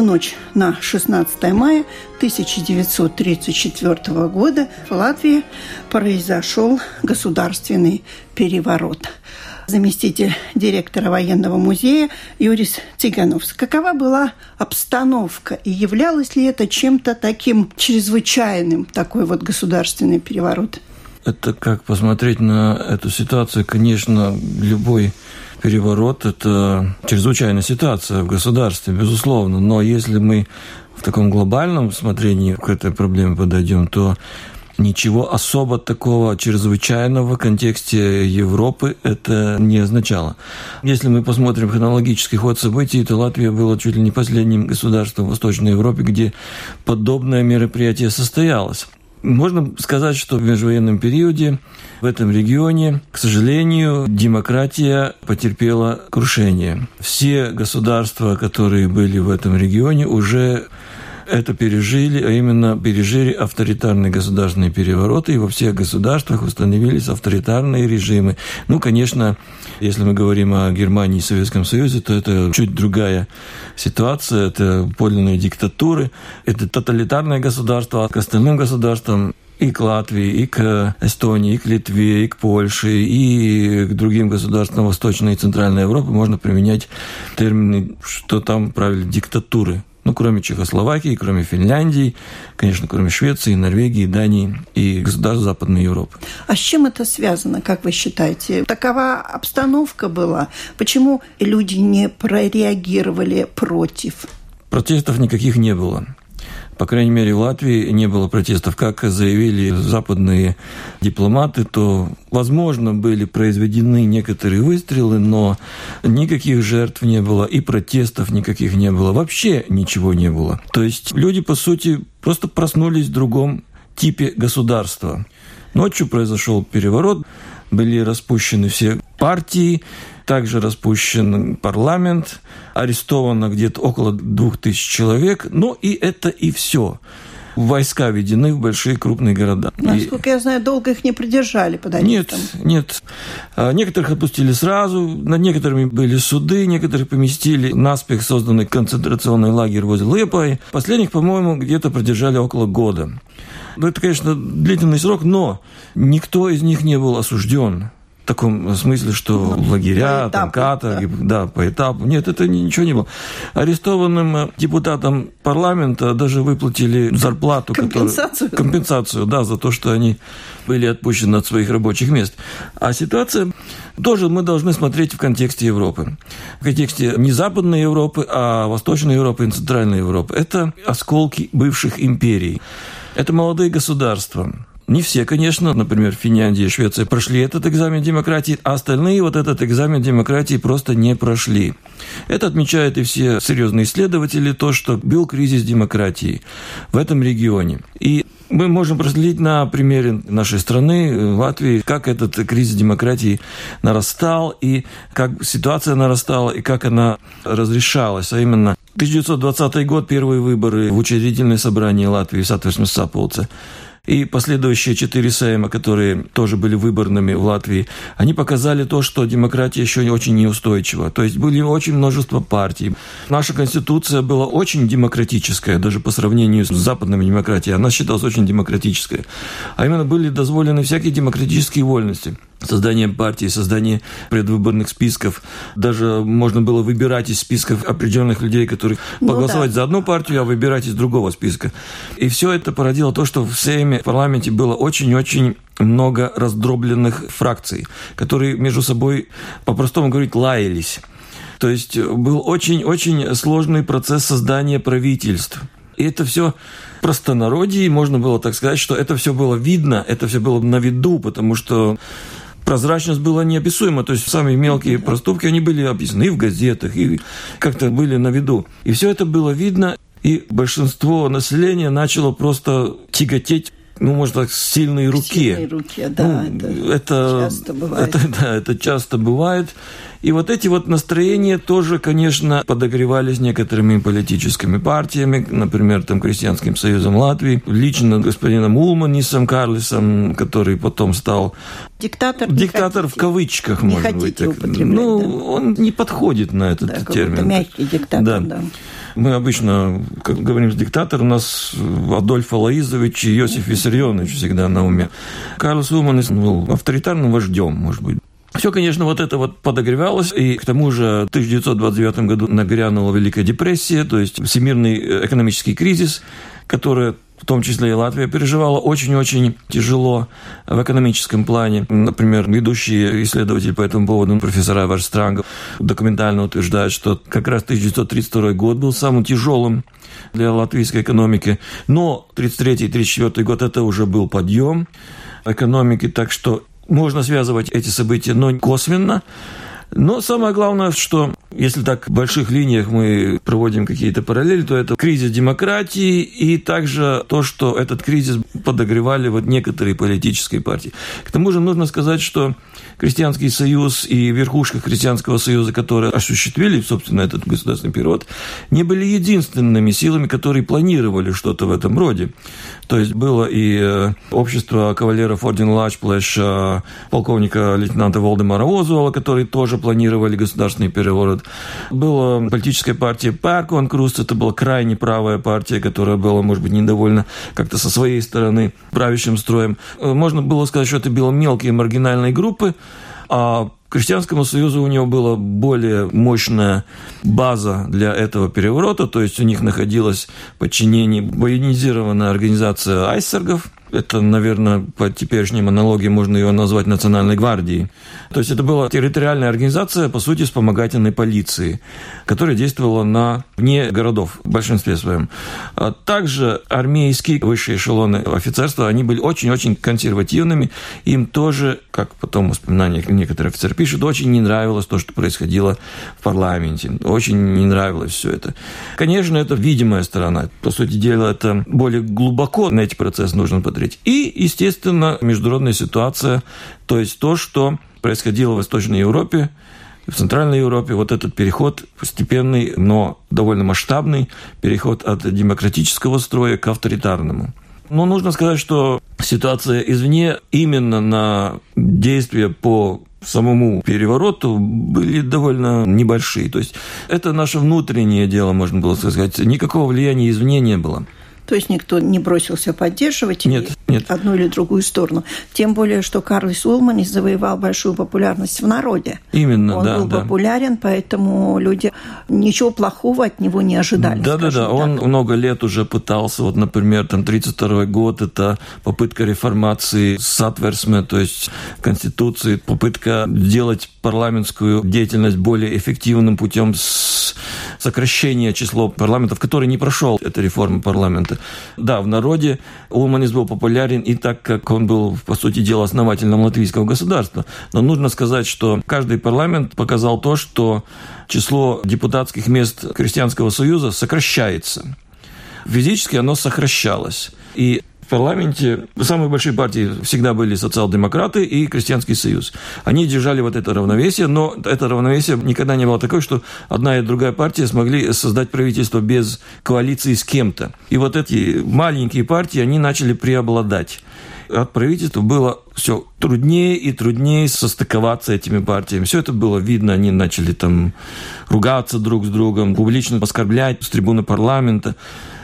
В ночь на 16 мая 1934 года в Латвии произошел государственный переворот. Заместитель директора военного музея Юрис Цыгановс. Какова была обстановка и являлось ли это чем-то таким чрезвычайным, такой вот государственный переворот? Это как посмотреть на эту ситуацию, конечно, любой переворот – это чрезвычайная ситуация в государстве, безусловно. Но если мы в таком глобальном смотрении к этой проблеме подойдем, то ничего особо такого чрезвычайного в контексте Европы это не означало. Если мы посмотрим хронологический ход событий, то Латвия была чуть ли не последним государством в Восточной Европе, где подобное мероприятие состоялось. Можно сказать, что в межвоенном периоде в этом регионе, к сожалению, демократия потерпела крушение. Все государства, которые были в этом регионе, уже это пережили, а именно пережили авторитарные государственные перевороты, и во всех государствах установились авторитарные режимы. Ну, конечно, если мы говорим о Германии и Советском Союзе, то это чуть другая ситуация, это подлинные диктатуры, это тоталитарное государство, а к остальным государствам и к Латвии, и к Эстонии, и к Литве, и к Польше, и к другим государствам Восточной и Центральной Европы можно применять термины, что там правили диктатуры. Ну, кроме Чехословакии, кроме Финляндии, конечно, кроме Швеции, Норвегии, Дании и государств Западной Европы. А с чем это связано, как вы считаете? Такова обстановка была. Почему люди не прореагировали против? Протестов никаких не было. По крайней мере, в Латвии не было протестов. Как заявили западные дипломаты, то, возможно, были произведены некоторые выстрелы, но никаких жертв не было и протестов никаких не было. Вообще ничего не было. То есть люди, по сути, просто проснулись в другом типе государства. Ночью произошел переворот, были распущены все партии, также распущен парламент, арестовано где-то около двух тысяч человек, ну и это и все войска введены в большие крупные города. Насколько и... я знаю, долго их не придержали под арестом. Нет, нет. А, некоторых отпустили сразу, над некоторыми были суды, некоторых поместили наспех созданный концентрационный лагерь возле Лепой. Последних, по-моему, где-то продержали около года. Ну, это, конечно, длительный срок, но никто из них не был осужден таком смысле, что ну, лагеря, по там, каторги, да. да, по этапу. Нет, это ничего не было. Арестованным э, депутатам парламента даже выплатили зарплату. Компенсацию? Которую, компенсацию, да, за то, что они были отпущены от своих рабочих мест. А ситуация тоже мы должны смотреть в контексте Европы. В контексте не Западной Европы, а Восточной Европы и Центральной Европы. Это осколки бывших империй. Это молодые государства не все, конечно, например, Финляндия и Швеция прошли этот экзамен демократии, а остальные вот этот экзамен демократии просто не прошли. Это отмечают и все серьезные исследователи, то, что был кризис демократии в этом регионе. И мы можем проследить на примере нашей страны, Латвии, как этот кризис демократии нарастал, и как ситуация нарастала, и как она разрешалась. А именно, 1920 год, первые выборы в учредительное собрание Латвии в Сатверсмес Саполце и последующие четыре Сейма, которые тоже были выборными в Латвии, они показали то, что демократия еще очень неустойчива. То есть были очень множество партий. Наша конституция была очень демократическая, даже по сравнению с западными демократией. Она считалась очень демократической. А именно были дозволены всякие демократические вольности создание партии, создание предвыборных списков. Даже можно было выбирать из списков определенных людей, которые ну, поголосовать да. за одну партию, а выбирать из другого списка. И все это породило то, что в Сейме, в парламенте было очень-очень много раздробленных фракций, которые между собой, по-простому говорить, лаялись. То есть был очень-очень сложный процесс создания правительств. И это все простонародье, можно было так сказать, что это все было видно, это все было на виду, потому что прозрачность была неописуема. То есть самые мелкие проступки, они были описаны и в газетах, и как-то были на виду. И все это было видно, и большинство населения начало просто тяготеть ну, может так, сильной руке. Сильной руке, да. Ну, это, это часто бывает. Это, да, это часто бывает. И вот эти вот настроения тоже, конечно, подогревались некоторыми политическими партиями, например, там, Крестьянским союзом Латвии, лично господином Улманисом Карлисом, который потом стал... Диктатор. Диктатор в кавычках, не может быть. Так. Ну, да. он не подходит на этот да, термин. мягкий диктатор, да. да. Мы обычно, как говорим с диктатор, у нас Адольф Алаизович и Иосиф Виссарионович всегда на уме. Карлос Улманис был авторитарным вождем, может быть. Все, конечно, вот это вот подогревалось, и к тому же в 1929 году нагрянула Великая депрессия, то есть всемирный э, экономический кризис, который в том числе и Латвия переживала очень-очень тяжело в экономическом плане. Например, ведущие исследователи по этому поводу, профессора Варстрангов, документально утверждают, что как раз 1932 год был самым тяжелым для латвийской экономики. Но 1933-1934 год это уже был подъем экономики, так что можно связывать эти события, но косвенно. Но самое главное, что если так в больших линиях мы проводим какие-то параллели, то это кризис демократии и также то, что этот кризис подогревали вот некоторые политические партии. К тому же нужно сказать, что Крестьянский союз и верхушка Христианского союза, которые осуществили, собственно, этот государственный переворот, не были единственными силами, которые планировали что-то в этом роде. То есть было и э, общество кавалеров ордена Лачплэш, э, полковника лейтенанта Волдемара Озолса, которые тоже планировали государственный переворот. Была политическая партия Перконкруст, это была крайне правая партия, которая была, может быть, недовольна как-то со своей стороны правящим строем. Э, можно было сказать, что это были мелкие маргинальные группы, а Крестьянскому союзу у него была более мощная база для этого переворота, то есть у них находилась в подчинении военизированная организация айсергов, это, наверное, по теперешним аналогиям можно ее назвать Национальной гвардией. То есть это была территориальная организация, по сути, вспомогательной полиции, которая действовала на вне городов в большинстве своем. А также армейские высшие эшелоны офицерства, они были очень-очень консервативными. Им тоже, как потом в воспоминаниях некоторые офицеры пишут, очень не нравилось то, что происходило в парламенте. Очень не нравилось все это. Конечно, это видимая сторона. По сути дела, это более глубоко на эти процессы нужно подойти посмотреть. И, естественно, международная ситуация, то есть то, что происходило в Восточной Европе, в Центральной Европе вот этот переход постепенный, но довольно масштабный переход от демократического строя к авторитарному. Но нужно сказать, что ситуация извне именно на действия по самому перевороту были довольно небольшие. То есть это наше внутреннее дело, можно было сказать. Никакого влияния извне не было. То есть никто не бросился поддерживать нет, нет. одну или другую сторону. Тем более, что Карлис Улманис завоевал большую популярность в народе. Именно, Он да. был да. популярен, поэтому люди ничего плохого от него не ожидали. Да, да, да. Так. Он много лет уже пытался, вот, например, там 32 год, это попытка реформации Сатверсме, то есть Конституции, попытка сделать парламентскую деятельность более эффективным путем сокращения числа парламентариев, который не прошел эта реформа парламента. Да, в народе Улманис был популярен и так, как он был, по сути дела, основателем латвийского государства. Но нужно сказать, что каждый парламент показал то, что число депутатских мест Крестьянского союза сокращается. Физически оно сокращалось. И парламенте самые большие партии всегда были социал-демократы и Крестьянский союз. Они держали вот это равновесие, но это равновесие никогда не было такое, что одна и другая партия смогли создать правительство без коалиции с кем-то. И вот эти маленькие партии, они начали преобладать от правительства было все труднее и труднее состыковаться этими партиями. Все это было видно, они начали там ругаться друг с другом, публично оскорблять с трибуны парламента.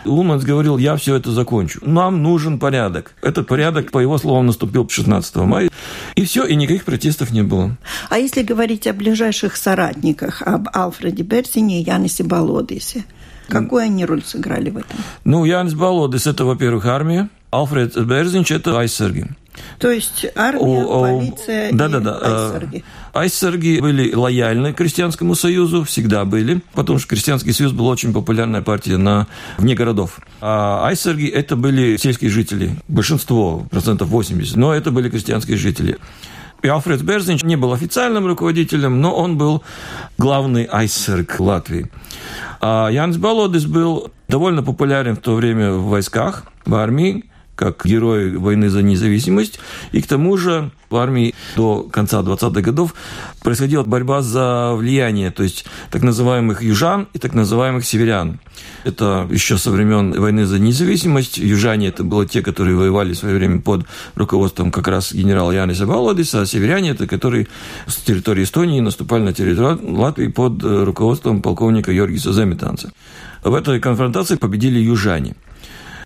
Улманс говорил, я все это закончу. Нам нужен порядок. Этот порядок, по его словам, наступил 16 мая. И все, и никаких протестов не было. А если говорить о ближайших соратниках, об Алфреде Берсине и Янисе Болодисе, какую они роль сыграли в этом? Ну, Янис Болодис – это, во-первых, армия. Алфред Берзинч – это айсерги. То есть армия, о, о, полиция да, и да, да. айсерги. Айсерги были лояльны Крестьянскому союзу, всегда были, потому что Крестьянский союз был очень популярная партия на, вне городов. А айсерги – это были сельские жители, большинство, процентов 80, но это были крестьянские жители. И Алфред Берзинч не был официальным руководителем, но он был главный айсерг Латвии. А Янс Балодис был довольно популярен в то время в войсках, в армии, как герой войны за независимость. И к тому же в армии до конца 20-х годов происходила борьба за влияние, то есть так называемых южан и так называемых северян. Это еще со времен войны за независимость. Южане это были те, которые воевали в свое время под руководством как раз генерала Яниса Баладиса, а северяне это которые с территории Эстонии наступали на территорию Латвии под руководством полковника Йоргиса Замитанца. В этой конфронтации победили южане.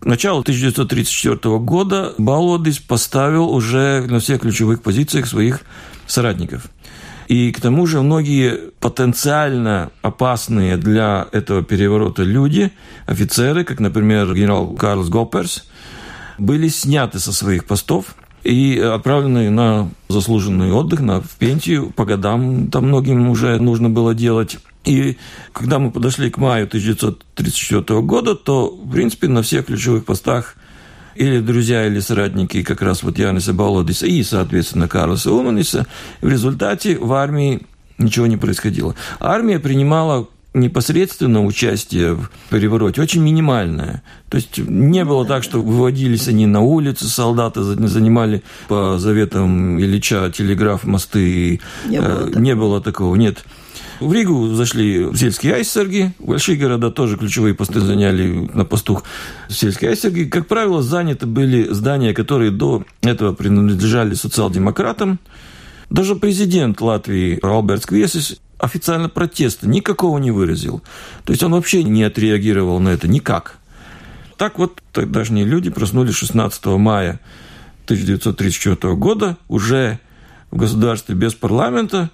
К началу 1934 года Балодис поставил уже на всех ключевых позициях своих соратников. И к тому же многие потенциально опасные для этого переворота люди, офицеры, как, например, генерал Карлс Гопперс, были сняты со своих постов и отправлены на заслуженный отдых, на в пенсию. По годам там многим уже нужно было делать. И когда мы подошли к маю 1934 года, то, в принципе, на всех ключевых постах или друзья, или соратники как раз вот Яниса Балодиса и, соответственно, Карлоса Уманиса, в результате в армии ничего не происходило. Армия принимала непосредственно участие в перевороте очень минимальное. То есть не было так, что выводились они на улицы, солдаты занимали по заветам Ильича телеграф, мосты. Не было, э, не было такого, нет. В Ригу зашли сельские айсерги, большие города тоже ключевые посты заняли на постух сельские айсерги. Как правило, заняты были здания, которые до этого принадлежали социал-демократам. Даже президент Латвии Роберт Квесис официально протеста никакого не выразил. То есть он вообще не отреагировал на это никак. Так вот, тогдашние люди проснулись 16 мая 1934 года уже в государстве без парламента.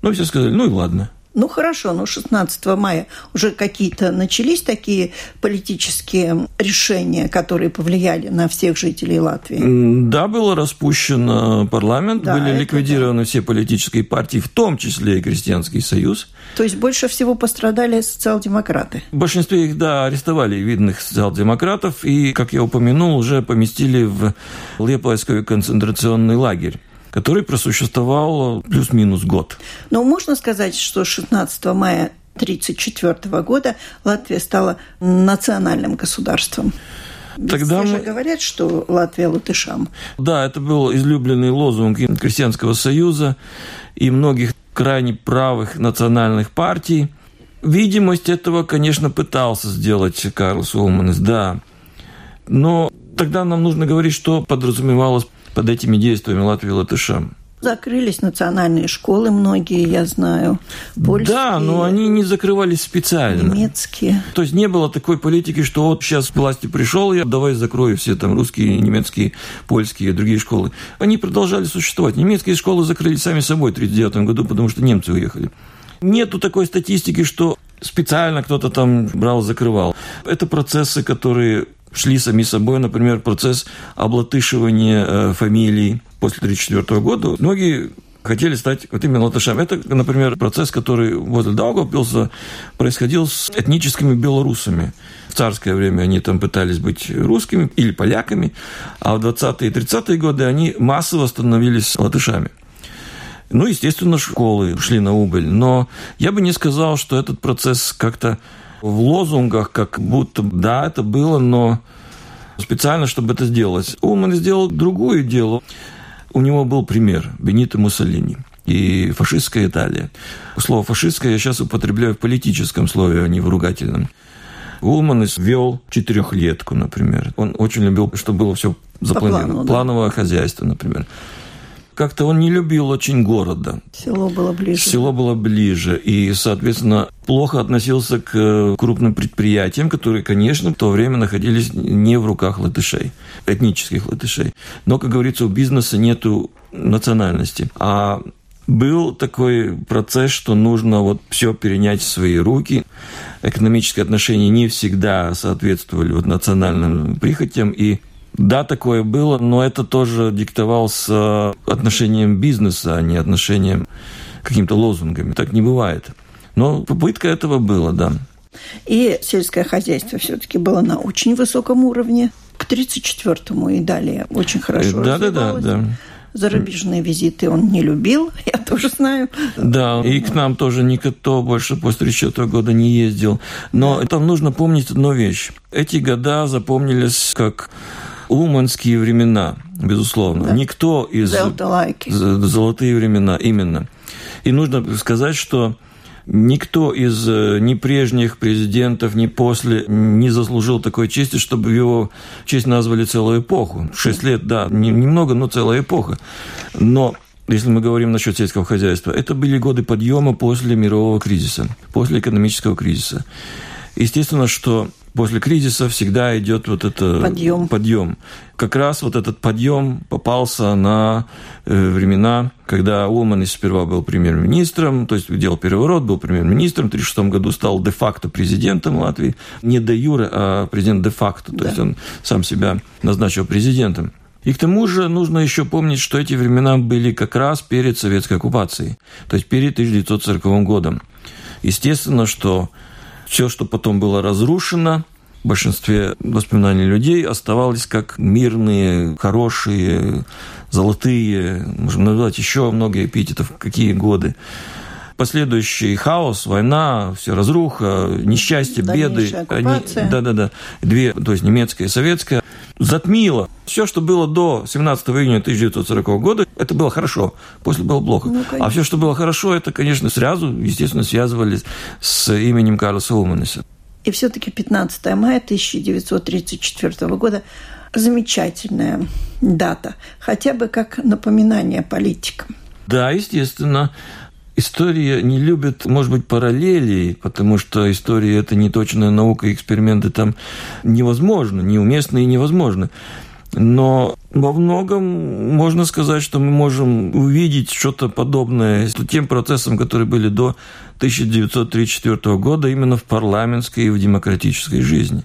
Ну, все сказали, ну и ладно. Ну хорошо, но 16 мая уже какие-то начались такие политические решения, которые повлияли на всех жителей Латвии? Да, было распущен парламент, да, были ликвидированы да. все политические партии, в том числе и Крестьянский союз. То есть больше всего пострадали социал-демократы? В большинстве их, да, арестовали видных социал-демократов и, как я упомянул, уже поместили в Лепойский концентрационный лагерь который просуществовал плюс-минус год. Но можно сказать, что 16 мая 1934 года Латвия стала национальным государством. Тогда все мы... же говорят, что Латвия латышам. Да, это был излюбленный лозунг Крестьянского союза и многих крайне правых национальных партий. Видимость этого, конечно, пытался сделать Карлос Улманес, да. Но тогда нам нужно говорить, что подразумевалось под этими действиями Латвии и латышам. Закрылись национальные школы многие, я знаю. Польские, да, но они не закрывались специально. Немецкие. То есть не было такой политики, что вот сейчас к власти пришел я, давай закрою все там русские, немецкие, польские, другие школы. Они продолжали существовать. Немецкие школы закрылись сами собой в 1939 году, потому что немцы уехали. Нету такой статистики, что специально кто-то там брал, закрывал. Это процессы, которые шли сами собой, например, процесс облатышивания э, фамилий после 1934 года. Многие хотели стать вот именно латышами. Это, например, процесс, который возле Даугавпилса происходил с этническими белорусами. В царское время они там пытались быть русскими или поляками, а в 20-е и 30-е годы они массово становились латышами. Ну, естественно, школы шли на убыль. Но я бы не сказал, что этот процесс как-то в лозунгах, как будто да, это было, но специально, чтобы это сделать. Улман сделал другое дело. У него был пример Бенито Муссолини и фашистская Италия. Слово «фашистское» я сейчас употребляю в политическом слове, а не в ругательном. Улман ввел четырехлетку, например. Он очень любил, чтобы было все запланировано. Плану, да. Плановое хозяйство, например как-то он не любил очень города. Село было ближе. Село было ближе. И, соответственно, плохо относился к э, крупным предприятиям, которые, конечно, в то время находились не в руках латышей, этнических латышей. Но, как говорится, у бизнеса нету национальности. А был такой процесс, что нужно вот все перенять в свои руки. Экономические отношения не всегда соответствовали вот национальным прихотям, и Да, такое было, но это тоже диктовалось отношением бизнеса, а не отношением каким-то лозунгами. Так не бывает. Но попытка этого была, да. И сельское хозяйство все-таки было на очень высоком уровне. К 1934-му и далее очень хорошо да, да, да, да. Зарубежные визиты он не любил, я тоже знаю. Да, и к нам тоже никто больше после 1934 года не ездил. Но там нужно помнить одну вещь. Эти года запомнились как Уманские времена, безусловно. Да. Никто из... Золотые времена, именно. И нужно сказать, что Никто из э, ни прежних президентов, ни после не заслужил такой чести, чтобы его честь назвали целую эпоху. Шесть лет, да, немного, но целая эпоха. Но если мы говорим насчет сельского хозяйства, это были годы подъема после мирового кризиса, после экономического кризиса. Естественно, что после кризиса всегда идет вот это подъем. подъем. Как раз вот этот подъем попался на э, времена, когда Улман сперва был премьер-министром, то есть делал переворот, был премьер-министром, в 1936 году стал де-факто президентом Латвии. Не де юре, а президент де-факто, то да. есть он сам себя назначил президентом. И к тому же нужно еще помнить, что эти времена были как раз перед советской оккупацией, то есть перед 1940 годом. Естественно, что все, что потом было разрушено, в большинстве воспоминаний людей оставались как мирные, хорошие, золотые, можем назвать еще много эпитетов, какие годы. Последующий хаос, война, все разруха, несчастье, беды. Они, да, да, да. Две, то есть немецкая и советская, затмило. Все, что было до 17 июня 1940 года, это было хорошо. После было плохо. Ну, а все, что было хорошо, это, конечно, сразу, естественно, связывались с именем Карлоса Улманеса. И все-таки 15 мая 1934 года замечательная дата, хотя бы как напоминание политикам. Да, естественно. История не любит, может быть, параллелей, потому что история – это не точная наука, эксперименты там невозможны, неуместны и невозможны. Но во многом можно сказать, что мы можем увидеть что-то подобное тем процессам, которые были до 1934 года именно в парламентской и в демократической жизни.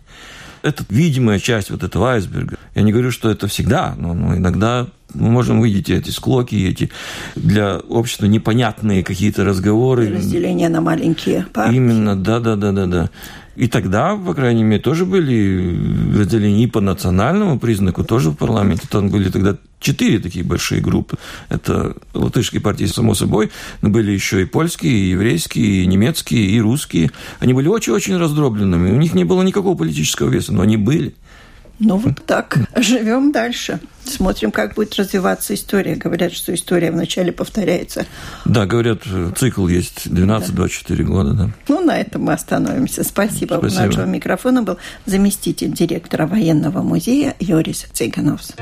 Это видимая часть вот этого айсберга. Я не говорю, что это всегда, но, но иногда мы можем увидеть эти склоки, эти для общества непонятные какие-то разговоры. Разделение на маленькие партии. Именно, да, да, да, да, да. И тогда, по крайней мере, тоже были разделения и по национальному признаку, тоже в парламенте. Там были тогда четыре такие большие группы. Это латышские партии, само собой, но были еще и польские, и еврейские, и немецкие, и русские. Они были очень-очень раздробленными. У них не было никакого политического веса, но они были. Ну, вот так. Живем дальше. Смотрим, как будет развиваться история. Говорят, что история вначале повторяется. Да, говорят, цикл есть 12-24 да. года. Да. Ну, на этом мы остановимся. Спасибо. Спасибо. У нашего микрофона был заместитель директора военного музея Юрис Цыгановс.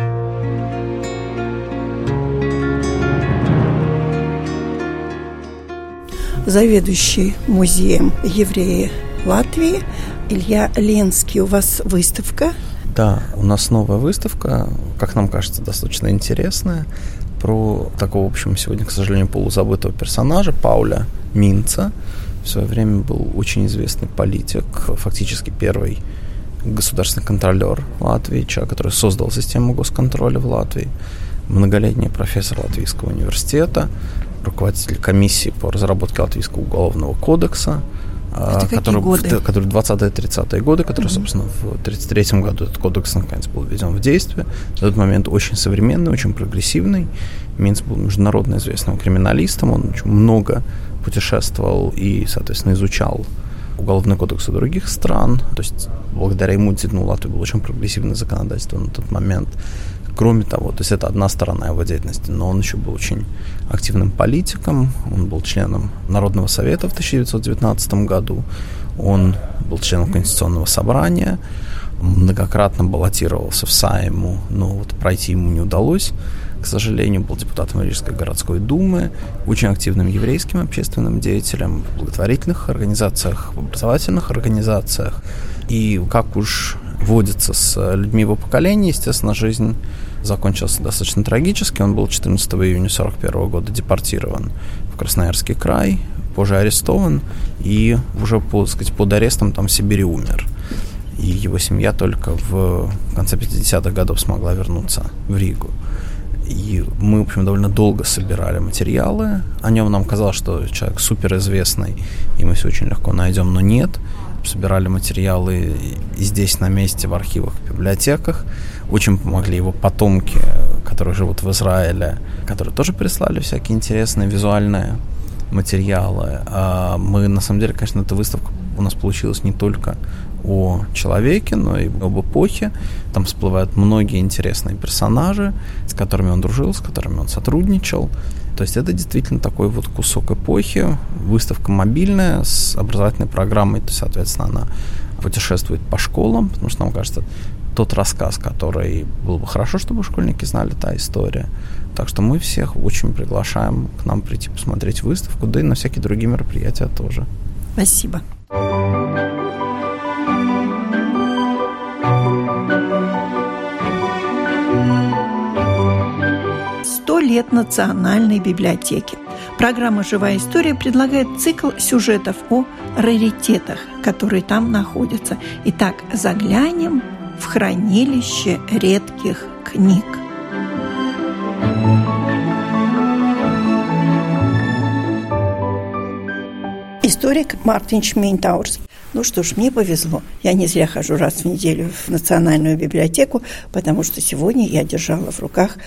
Заведующий музеем евреи Латвии Илья Ленский. У вас выставка да, у нас новая выставка, как нам кажется, достаточно интересная, про такого, в общем, сегодня, к сожалению, полузабытого персонажа Пауля Минца. В свое время был очень известный политик, фактически первый государственный контролер Латвии, человек, который создал систему госконтроля в Латвии, многолетний профессор Латвийского университета, руководитель комиссии по разработке Латвийского уголовного кодекса – это который, годы? В, который 20-30-е годы, который, mm-hmm. собственно, в 33-м году этот кодекс наконец был введен в действие. На тот момент очень современный, очень прогрессивный. Минц был международно известным криминалистом, он очень много путешествовал и, соответственно, изучал уголовный кодекс у других стран. То есть благодаря ему действительно у Латвии было очень прогрессивное законодательство на тот момент. Кроме того, то есть это одна сторона его деятельности, но он еще был очень активным политиком, он был членом Народного совета в 1919 году, он был членом Конституционного собрания, многократно баллотировался в Сайму, но вот пройти ему не удалось. К сожалению, был депутатом Рижской городской думы, очень активным еврейским общественным деятелем в благотворительных организациях, в образовательных организациях. И как уж водится с людьми его поколения, естественно, жизнь закончился достаточно трагически. Он был 14 июня 1941 года депортирован в Красноярский край, позже арестован и уже, по, сказать, под арестом там в Сибири умер. и его семья только в конце 50-х годов смогла вернуться в Ригу. И мы, в общем, довольно долго собирали материалы. О нем нам казалось, что человек суперизвестный, и мы все очень легко найдем, но нет. Собирали материалы и здесь на месте, в архивах, в библиотеках. Очень помогли его потомки, которые живут в Израиле, которые тоже прислали всякие интересные визуальные материалы. А мы, на самом деле, конечно, эта выставка у нас получилась не только о человеке, но и об эпохе. Там всплывают многие интересные персонажи, с которыми он дружил, с которыми он сотрудничал. То есть это действительно такой вот кусок эпохи, выставка мобильная с образовательной программой, то есть, соответственно, она путешествует по школам, потому что, нам кажется, тот рассказ, который было бы хорошо, чтобы школьники знали, та история. Так что мы всех очень приглашаем к нам прийти посмотреть выставку, да и на всякие другие мероприятия тоже. Спасибо. Лет Национальной библиотеки. Программа «Живая история» предлагает цикл сюжетов о раритетах, которые там находятся. Итак, заглянем в хранилище редких книг. Историк Мартин Шмейнтаурс. Ну что ж, мне повезло. Я не зря хожу раз в неделю в Национальную библиотеку, потому что сегодня я держала в руках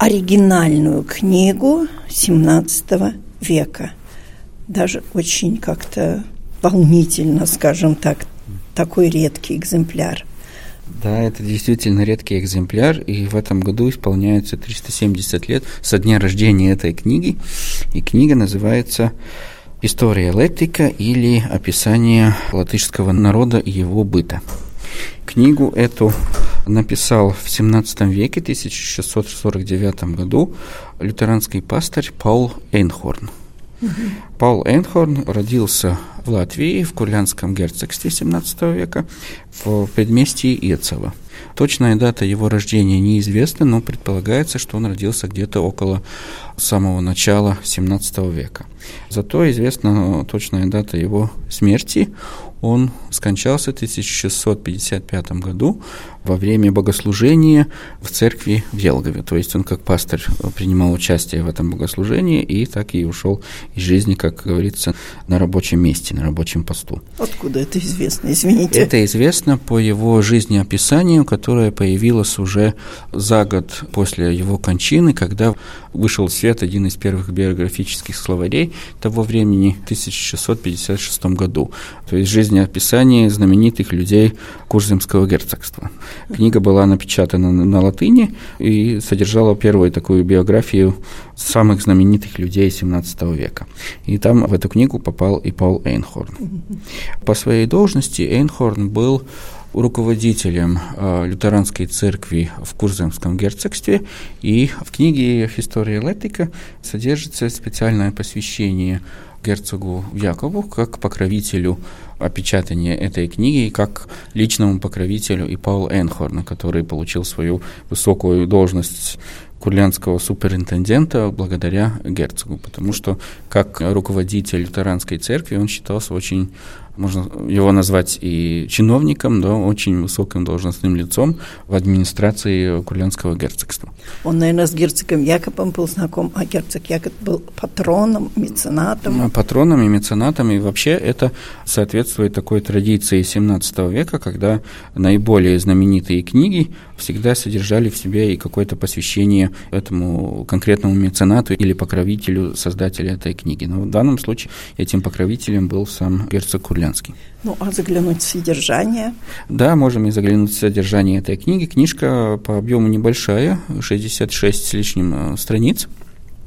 оригинальную книгу XVII века. Даже очень как-то волнительно, скажем так, такой редкий экземпляр. Да, это действительно редкий экземпляр, и в этом году исполняется 370 лет со дня рождения этой книги, и книга называется «История Леттика» или «Описание латышского народа и его быта». Книгу эту написал в 17 веке, 1649 году, лютеранский пастырь Паул Эйнхорн. Паул Эйнхорн родился в Латвии, в Курлянском герцогстве 17 века, в предместье Ецева. Точная дата его рождения неизвестна, но предполагается, что он родился где-то около самого начала 17 века. Зато известна точная дата его смерти. Он скончался в 1655 году во время богослужения в церкви в Елгове. То есть он как пастор принимал участие в этом богослужении и так и ушел из жизни, как говорится, на рабочем месте, на рабочем посту. Откуда это известно, извините? Это известно по его жизнеописанию, которое появилось уже за год после его кончины, когда вышел в свет один из первых биографических словарей того времени, в 1656 году. То есть жизнеописание знаменитых людей Курземского герцогства. Книга была напечатана на латыни и содержала первую такую биографию самых знаменитых людей 17 века. И там в эту книгу попал и Пол Эйнхорн. По своей должности Эйнхорн был руководителем э, лютеранской церкви в Курземском герцогстве, и в книге «История Летика» содержится специальное посвящение герцогу Якову как покровителю опечатания этой книги, и как личному покровителю и Паула Энхорна, который получил свою высокую должность курлянского суперинтендента благодаря герцогу, потому что как руководитель лютеранской церкви он считался очень можно его назвать и чиновником, да, очень высоким должностным лицом в администрации Курлянского герцогства. Он, наверное, с герцогом Якобом был знаком, а герцог Якоб был патроном, меценатом. Патроном и меценатом, и вообще это соответствует такой традиции 17 века, когда наиболее знаменитые книги всегда содержали в себе и какое-то посвящение этому конкретному меценату или покровителю создателя этой книги. Но в данном случае этим покровителем был сам герцог Курлянский. Ну, а заглянуть в содержание? Да, можем и заглянуть в содержание этой книги. Книжка по объему небольшая, 66 с лишним э, страниц.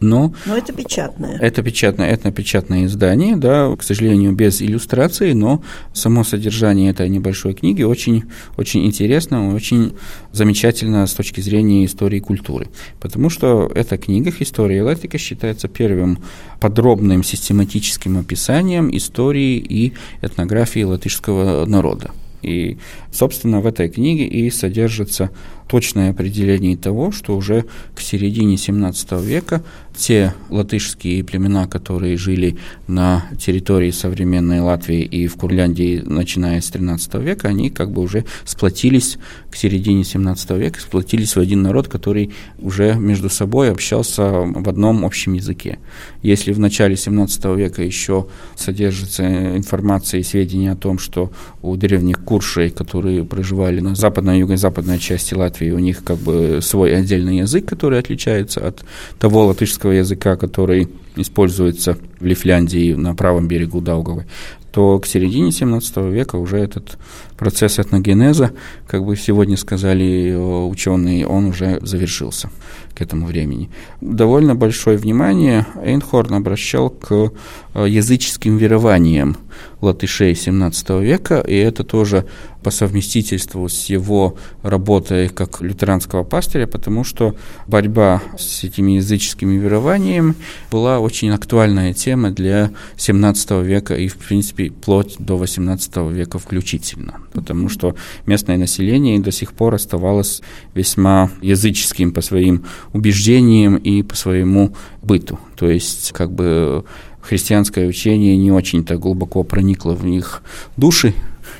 Но, но это печатное. Это печатное, это печатное издание, да, к сожалению, без иллюстрации, но само содержание этой небольшой книги очень, очень интересно, очень замечательно с точки зрения истории и культуры. Потому что эта книга «История Электика» считается первым подробным систематическим описанием истории и этнографии латышского народа. И, собственно, в этой книге и содержится точное определение того, что уже к середине 17 века те латышские племена, которые жили на территории современной Латвии и в Курляндии, начиная с 13 века, они как бы уже сплотились к середине 17 века, сплотились в один народ, который уже между собой общался в одном общем языке. Если в начале 17 века еще содержится информация и сведения о том, что у древних куршей, которые проживали на западной и юго-западной части Латвии, у них как бы свой отдельный язык, который отличается от того латышского языка, который используется в Лифляндии на правом берегу Даугавы, то к середине 17 века уже этот процесс этногенеза, как бы сегодня сказали ученые, он уже завершился к этому времени. Довольно большое внимание Эйнхорн обращал к э, языческим верованиям латышей 17 века, и это тоже по совместительству с его работой как лютеранского пастыря, потому что борьба с этими языческими верованиями была очень актуальная тема для 17 века и, в принципе, вплоть до 18 века включительно, потому что местное население до сих пор оставалось весьма языческим по своим убеждениям и по своему быту. То есть, как бы христианское учение не очень-то глубоко проникло в них души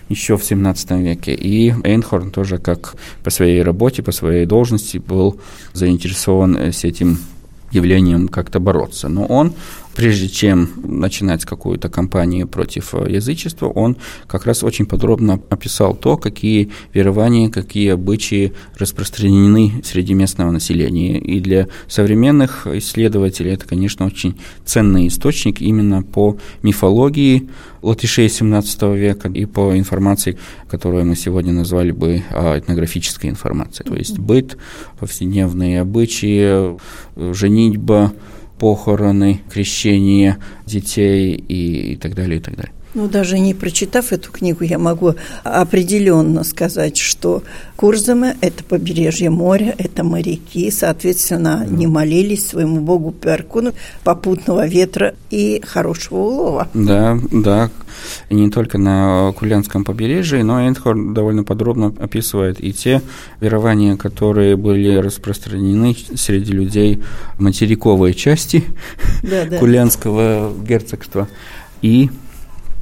еще в 17 веке. И Эйнхорн тоже как по своей работе, по своей должности был заинтересован с этим явлением как-то бороться. Но он прежде чем начинать какую-то кампанию против э, язычества, он как раз очень подробно описал то, какие верования, какие обычаи распространены среди местного населения. И для современных исследователей это, конечно, очень ценный источник именно по мифологии латышей XVII века и по информации, которую мы сегодня назвали бы а, этнографической информацией. То есть быт, повседневные обычаи, э, женитьба, похороны, крещение детей и, так далее, и так далее. Ну, даже не прочитав эту книгу, я могу определенно сказать, что Курзамы – это побережье моря, это моряки, соответственно, не молились своему богу Перкуну попутного ветра и хорошего улова. Да, да, и не только на Кулянском побережье, но Эндхорн довольно подробно описывает и те верования, которые были распространены среди людей материковой части да, да. Кулянского герцогства, и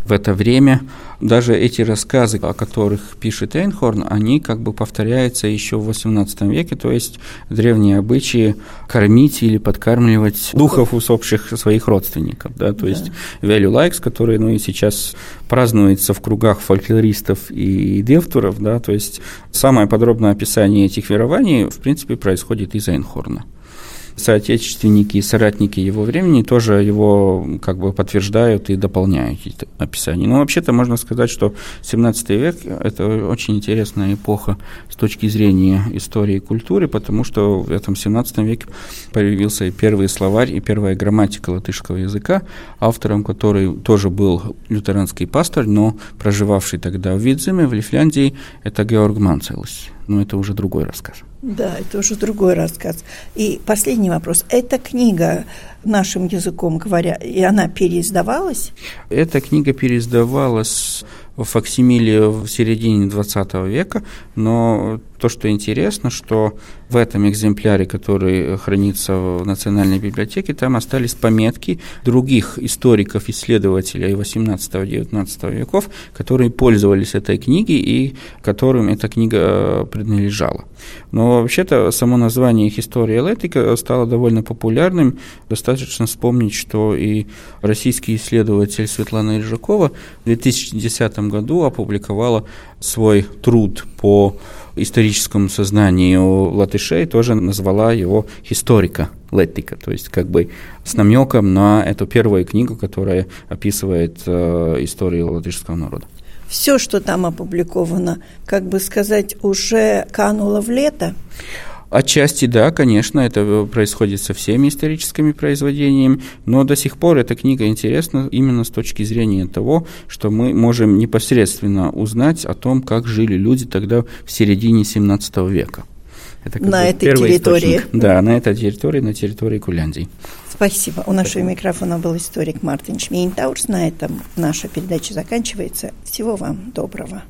в это время даже эти рассказы, о которых пишет Эйнхорн, они как бы повторяются еще в XVIII веке, то есть древние обычаи кормить или подкармливать духов усопших своих родственников, да, то да. есть value likes, который, ну, и сейчас празднуется в кругах фольклористов и девтуров, да, то есть самое подробное описание этих верований, в принципе, происходит из Эйнхорна соотечественники и соратники его времени тоже его как бы подтверждают и дополняют эти описания. Но вообще-то можно сказать, что 17 век – это очень интересная эпоха с точки зрения истории и культуры, потому что в этом 17 веке появился и первый словарь, и первая грамматика латышского языка, автором которой тоже был лютеранский пастор, но проживавший тогда в Видземе, в Лифляндии, это Георг Манцелос. Но это уже другой рассказ. Да, это уже другой рассказ. И последний вопрос. Эта книга нашим языком говоря, и она переиздавалась? Эта книга переиздавалась факсимиле в середине 20 века, но то, что интересно, что в этом экземпляре, который хранится в Национальной библиотеке, там остались пометки других историков, исследователей 18-19 веков, которые пользовались этой книгой и которым эта книга э, принадлежала. Но вообще-то само название их «История электика» стало довольно популярным. Достаточно вспомнить, что и российский исследователь Светлана Ильжакова в 2010 году опубликовала свой труд по историческому сознанию латышей, тоже назвала его «Историка Леттика», то есть как бы с намеком на эту первую книгу, которая описывает э, историю латышского народа. Все, что там опубликовано, как бы сказать, уже кануло в лето. Отчасти, да, конечно, это происходит со всеми историческими произведениями, но до сих пор эта книга интересна именно с точки зрения того, что мы можем непосредственно узнать о том, как жили люди тогда в середине 17 века. Это на этой территории. Источник. Да, на этой территории, на территории Куляндии. Спасибо. У нашего микрофона был историк Мартин Шмейнтаурс. На этом наша передача заканчивается. Всего вам доброго.